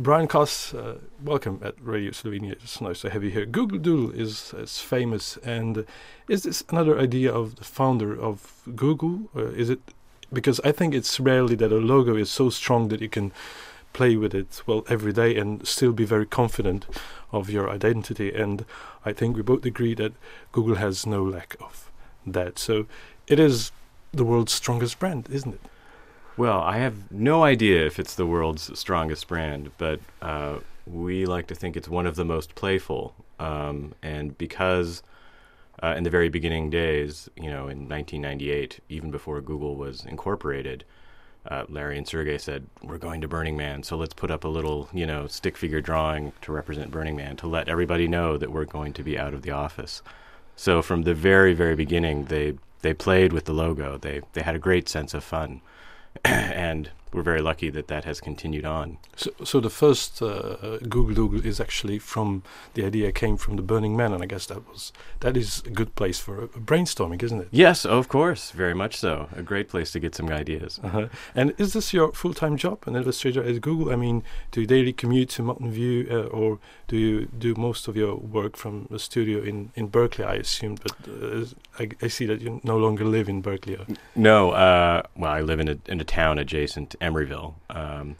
Brian Kaas, uh, welcome at Radio Slovenia. It's nice to have you here. Google Doodle is, is famous, and is this another idea of the founder of Google? Or is it because I think it's rarely that a logo is so strong that you can play with it well every day and still be very confident of your identity. And I think we both agree that Google has no lack of that. So it is the world's strongest brand, isn't it? Well, I have no idea if it's the world's strongest brand, but uh, we like to think it's one of the most playful. Um, and because uh, in the very beginning days, you know, in 1998, even before Google was incorporated, uh, Larry and Sergey said, "We're going to Burning Man, so let's put up a little, you know, stick figure drawing to represent Burning Man to let everybody know that we're going to be out of the office." So from the very, very beginning, they they played with the logo. They they had a great sense of fun. and we're very lucky that that has continued on. So, so the first uh, Google Doodle is actually from the idea came from the Burning Man, and I guess that was that is a good place for a, brainstorming, isn't it? Yes, of course, very much so. A great place to get some ideas. Uh-huh. And is this your full-time job, an illustrator at Google? I mean, do you daily commute to Mountain View, uh, or do you do most of your work from the studio in in Berkeley? I assume, but uh, I, I, see that you no longer live in Berkeley. No, uh, well, I live in a in a town adjacent Emeryville. Um,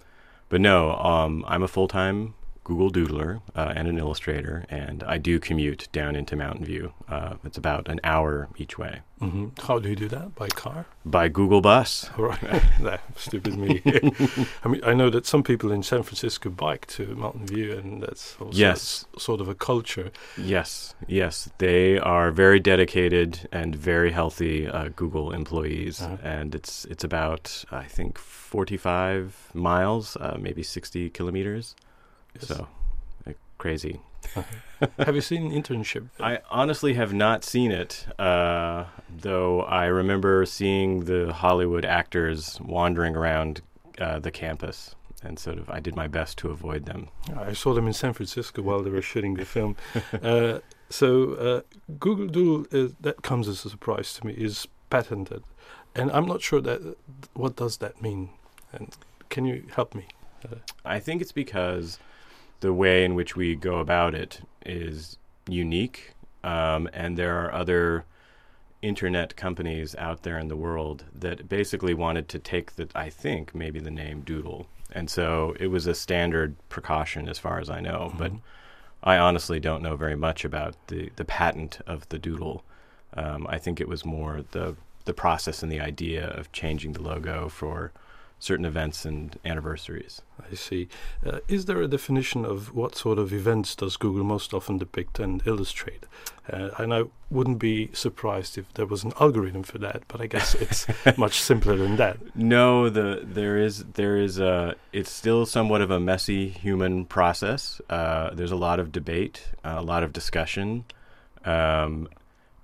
but no, um, I'm a full time Google Doodler uh, and an illustrator, and I do commute down into Mountain View. Uh, it's about an hour each way. Mm-hmm. How do you do that? By car? By Google Bus. Right. that stupid me. I mean, I know that some people in San Francisco bike to Mountain View, and that's also yes. sort of a culture. Yes, yes. They are very dedicated and very healthy uh, Google employees, uh-huh. and it's it's about I think 45 miles, uh, maybe 60 kilometers. Yes. So crazy. have you seen internship? I honestly have not seen it, uh, though I remember seeing the Hollywood actors wandering around uh, the campus, and sort of I did my best to avoid them. I saw them in San Francisco while they were shooting the film. Uh, so uh, Google Doodle is, that comes as a surprise to me is patented, and I'm not sure that what does that mean. And can you help me? Uh, I think it's because the way in which we go about it is unique, um, and there are other internet companies out there in the world that basically wanted to take the I think maybe the name Doodle, and so it was a standard precaution as far as I know, mm-hmm. but. I honestly don't know very much about the, the patent of the doodle. Um, I think it was more the the process and the idea of changing the logo for certain events and anniversaries. I see. Uh, is there a definition of what sort of events does Google most often depict and illustrate? Uh, and I wouldn't be surprised if there was an algorithm for that, but I guess it's much simpler than that. No, the there is there is a it's still somewhat of a messy human process. Uh, there's a lot of debate, a lot of discussion. Um,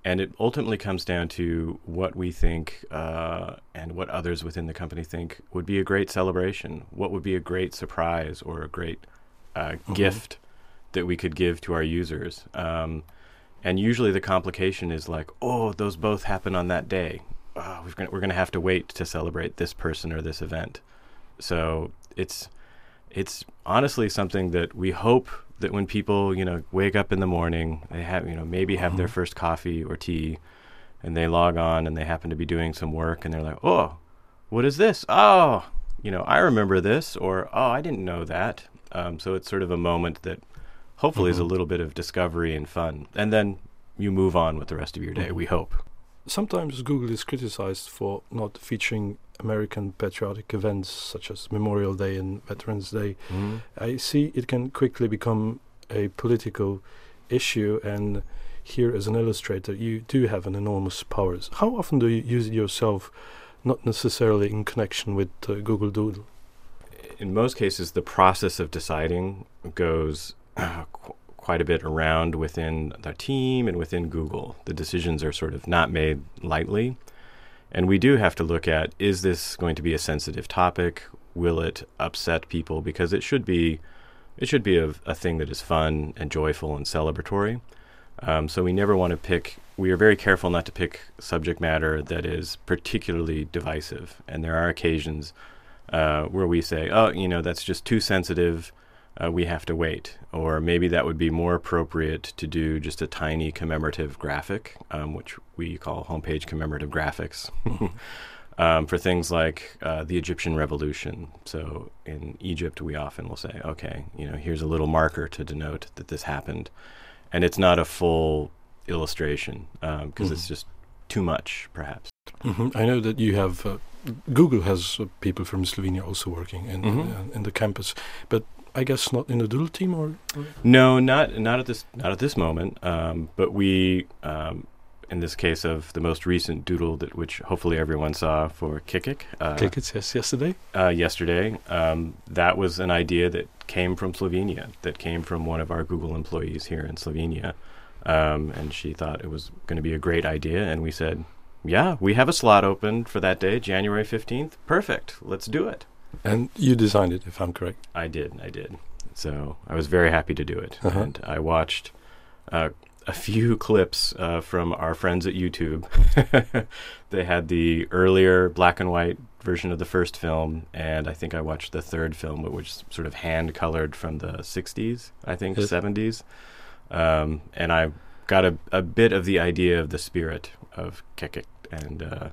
and it ultimately comes down to what we think uh, and what others within the company think would be a great celebration, what would be a great surprise or a great uh, mm-hmm. gift that we could give to our users. Um, and usually the complication is like, oh, those both happen on that day. Oh, we're going to have to wait to celebrate this person or this event. So it's it's honestly something that we hope that when people, you know, wake up in the morning, they have, you know, maybe have mm-hmm. their first coffee or tea, and they log on and they happen to be doing some work, and they're like, oh, what is this? Oh, you know, I remember this, or oh, I didn't know that. Um, so it's sort of a moment that hopefully mm-hmm. is a mm-hmm. little bit of discovery and fun, and then you move on with the rest of your day. Mm-hmm. We hope. Sometimes Google is criticized for not featuring American patriotic events such as Memorial Day and Veterans Day. Mm. I see it can quickly become a political issue, and here as an illustrator, you do have an enormous powers. How often do you use it yourself, not necessarily in connection with uh, Google Doodle? In most cases, the process of deciding goes uh, quite a bit around within the team and within Google. The decisions are sort of not made lightly. And we do have to look at is this going to be a sensitive topic? Will it upset people? Because it should be it should be a, a thing that is fun and joyful and celebratory. Um, so we never want to pick. We are very careful not to pick subject matter that is particularly divisive. And there are occasions uh, where we say, "Oh, you know, that's just too sensitive. Uh, we have to wait. Or maybe that would be more appropriate to do just a tiny commemorative graphic, um, which we call homepage commemorative graphics. um, for things like uh, the Egyptian Revolution. So in Egypt, we often will say, okay, you know, here's a little marker to denote that this happened. And it's not a full illustration because um, mm-hmm. it's just too much, perhaps. Mm-hmm. I know that you have uh, Google has uh, people from Slovenia also working in mm-hmm. Uh, in the campus, but I guess not in the Doodle team, or, or? no, not not at this not at this moment. Um, but we um, in this case of the most recent doodle that which hopefully everyone saw for Kekec. Uh, Kekec, yes, yesterday. Uh, yesterday, um, that was an idea that came from Slovenia, that came from one of our Google employees here in Slovenia, um, and she thought it was going to be a great idea, and we said, "Yeah, we have a slot open for that day, January fifteenth. Perfect, let's do it." And you designed it, if I'm correct. I did, I did. So I was very happy to do it, uh-huh. and I watched. Uh, a few clips uh, from our friends at YouTube. they had the earlier black and white version of the first film, and I think I watched the third film, which was sort of hand colored from the 60s, I think, yes. 70s. Um, and I got a, a bit of the idea of the spirit of Kekec and uh,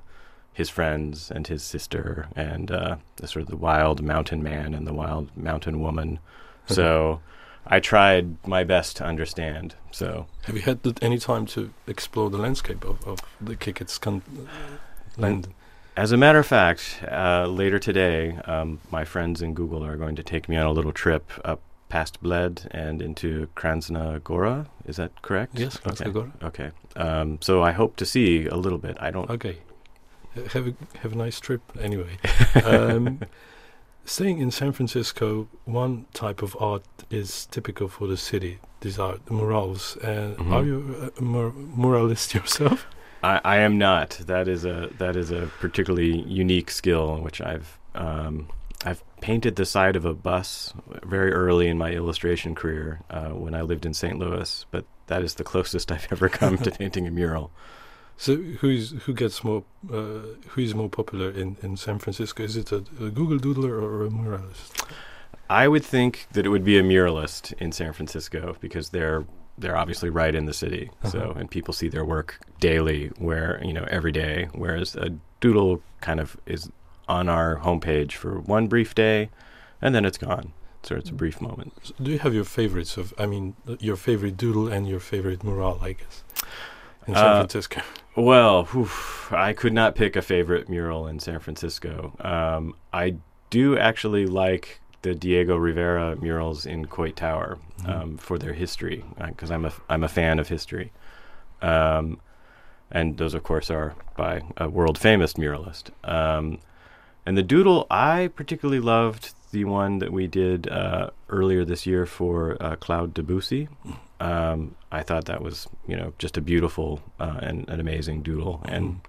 his friends and his sister and uh, the sort of the wild mountain man and the wild mountain woman. so I tried my best to understand. So, have you had any time to explore the landscape of, of the Kekec's land? As a matter of fact, uh, later today, um, my friends in Google are going to take me on a little trip up past Bled and into Kranjska Gora. Is that correct? Yes, Kranjska okay. Gora. Okay. Um, so I hope to see a little bit. I don't. Okay. Have a have a nice trip anyway. um, Staying in San Francisco, one type of art is typical for the city. These are the murals. Uh, mm-hmm. Are you a mur- muralist yourself? I, I, am not. That is a that is a particularly unique skill, which I've um, I've painted the side of a bus very early in my illustration career uh, when I lived in St. Louis. But that is the closest I've ever come to painting a mural. So who's who gets more uh, who is more popular in, in San Francisco? Is it a, a, Google Doodler or a muralist? I would think that it would be a muralist in San Francisco because they're they're obviously right in the city. Uh-huh. So and people see their work daily, where you know every day. Whereas a doodle kind of is on our homepage for one brief day, and then it's gone. So it's a brief moment. So do you have your favorites of? I mean, your favorite doodle and your favorite mural, I guess in San uh, Francisco? Well, I could not pick a favorite mural in San Francisco. Um, I do actually like the Diego Rivera murals in Coit Tower mm-hmm. um, for their history, because uh, I'm a I'm a fan of history, um, and those of course are by a world famous muralist. Um, and the doodle, I particularly loved the one that we did uh, earlier this year for uh, Claude Debussy. Um, I thought that was, you know, just a beautiful uh, and an amazing doodle. Mm-hmm. And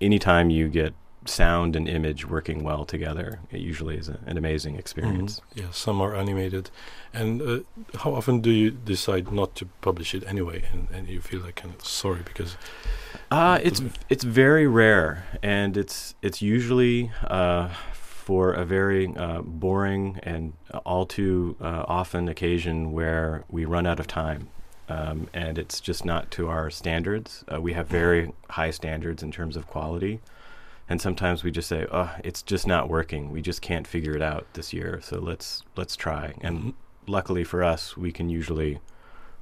anytime you get sound and image working well together, it usually is a, an amazing experience. Mm-hmm. Yeah, some are animated. And uh, how often do you decide not to publish it anyway, and, and you feel like kind of sorry because? Uh, it's it's very rare, and it's it's usually uh, for a very uh, boring and all too uh, often occasion where we run out of time. Um, and it's just not to our standards. Uh, we have very high standards in terms of quality. And sometimes we just say, "Oh, it's just not working. We just can't figure it out this year. So let's let's try." And mm-hmm. luckily for us, we can usually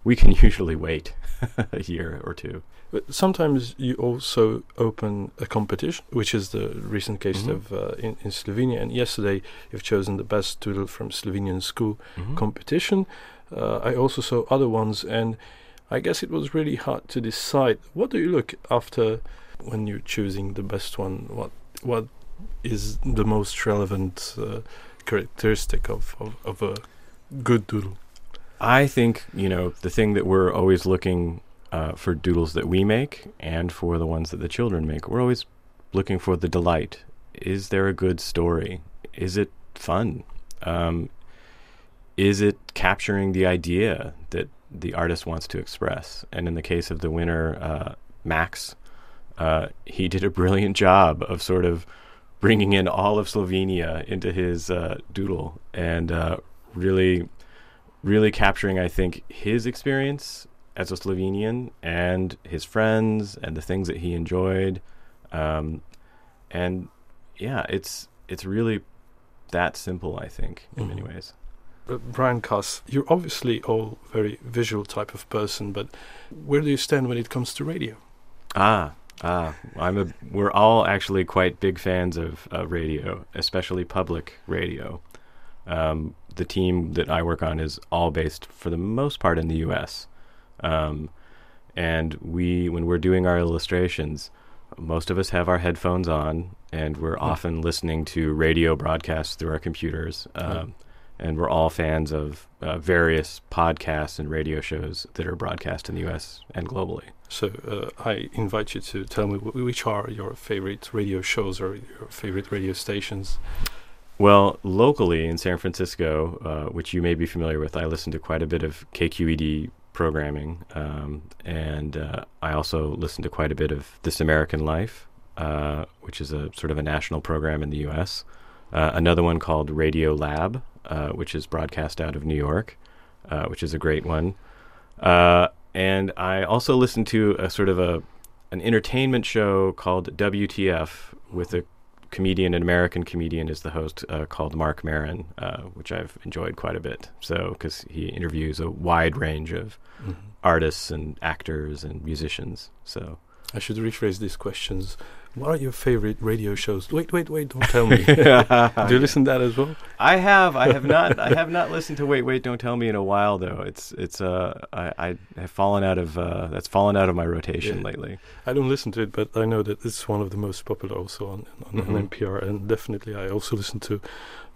we can usually wait a year or two. But sometimes you also open a competition, which is the recent case mm-hmm. of uh, in, in, Slovenia. And yesterday, you've chosen the best doodle from Slovenian school mm-hmm. competition. Uh, I also saw other ones, and I guess it was really hard to decide. What do you look after when you're choosing the best one? What what is the most relevant uh, characteristic of, of, of a good doodle? I think you know the thing that we're always looking uh, for doodles that we make and for the ones that the children make. We're always looking for the delight. Is there a good story? Is it fun? Um, is it capturing the idea that the artist wants to express? And in the case of the winner, uh, Max, uh, he did a brilliant job of sort of bringing in all of Slovenia into his uh, doodle and uh, really really capturing, I think, his experience as a Slovenian and his friends and the things that he enjoyed. Um, and yeah, it's it's really that simple, I think, in many Mhm. ways. Uh, Brian Kaas, you're obviously all very visual type of person, but where do you stand when it comes to radio? Ah, ah, I'm a. We're all actually quite big fans of uh, radio, especially public radio. Um, the team that I work on is all based, for the most part, in the U.S. Um, and we, when we're doing our illustrations, most of us have our headphones on, and we're Hmm. often listening to radio broadcasts through our computers. Um, And we're all fans of uh, various podcasts and radio shows that are broadcast in the U.S. and globally. So uh, I invite you to tell me which are your favorite radio shows or your favorite radio stations. Well, locally in San Francisco, uh, which you may be familiar with, I listen to quite a bit of KQED programming, um, and uh, I also listen to quite a bit of This American Life, uh, which is a sort of a national program in the U.S. Uh, another one called Radio Lab, uh, which is broadcast out of New York, uh, which is a great one. And I also listen to a sort of a an entertainment show called WTF with a comedian, an American comedian, is the host uh, called Marc Maron, uh, which I've enjoyed quite a bit. So because he interviews a wide range of Mhm. artists and actors and musicians. So I should rephrase these questions. What are your favorite radio shows? Wait, wait, wait! Don't tell me. do you listen to that as well? I have. I have not. I have not listened to Wait, Wait, Don't Tell Me in a while though. It's it's uh I, I have fallen out of uh that's fallen out of my rotation Yeah. lately. I don't listen to it, but I know that it's one of the most popular also on on, Mhm. on NPR, and definitely I also listen to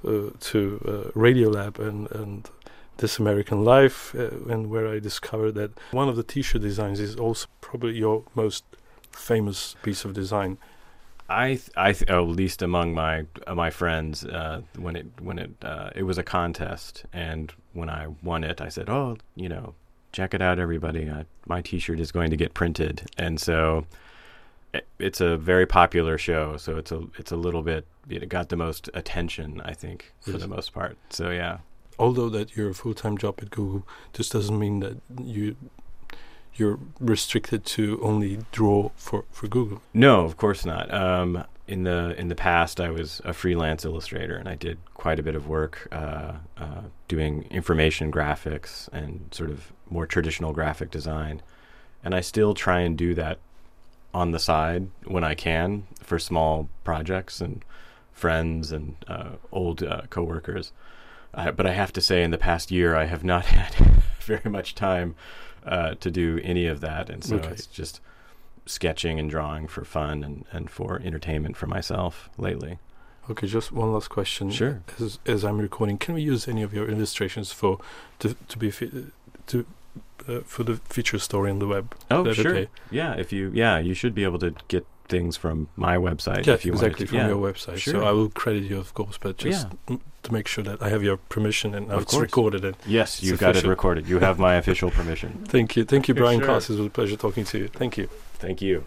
uh, to uh, Radio Lab and and This American Life, uh, and where I discovered that one of the T-shirt designs is also probably your most famous piece of design. I th- I th- oh, at least among my uh, my friends uh, when it when it uh, it was a contest and when I won it I said oh you know check it out everybody uh, my T-shirt is going to get printed and so it, it's a very popular show so it's a it's a little bit it got the most attention I think for Yes. the most part so yeah Although that you're a full-time job at Google, this doesn't mean that you you're restricted to only draw for for Google. No, of course not. Um, in the in the past, I was a freelance illustrator, and I did quite a bit of work uh, uh, doing information graphics and sort of more traditional graphic design. And I still try and do that on the side when I can for small projects and friends and uh, old uh, coworkers. But I have to say, in the past year, I have not had very much time uh, to do any of that, and so Okay. it's just sketching and drawing for fun and, and for entertainment for myself lately. Okay, just one last question. Sure. As, as I'm recording, can we use any of your illustrations for to to be fi- to uh, for the feature story on the web? Oh, sure. okay? Yeah, if you yeah, you should be able to get things from my website Yeah, if you exactly to. from yeah. your website. Sure. So I will credit you, of course, but just Yeah. m- to make sure that I have your permission and now Of it's course. recorded. And Yes, It's you've got it recorded. You have my official permission. thank you, thank you, Brian Sure. Kaas. It was a pleasure talking to you. Thank you. Thank you.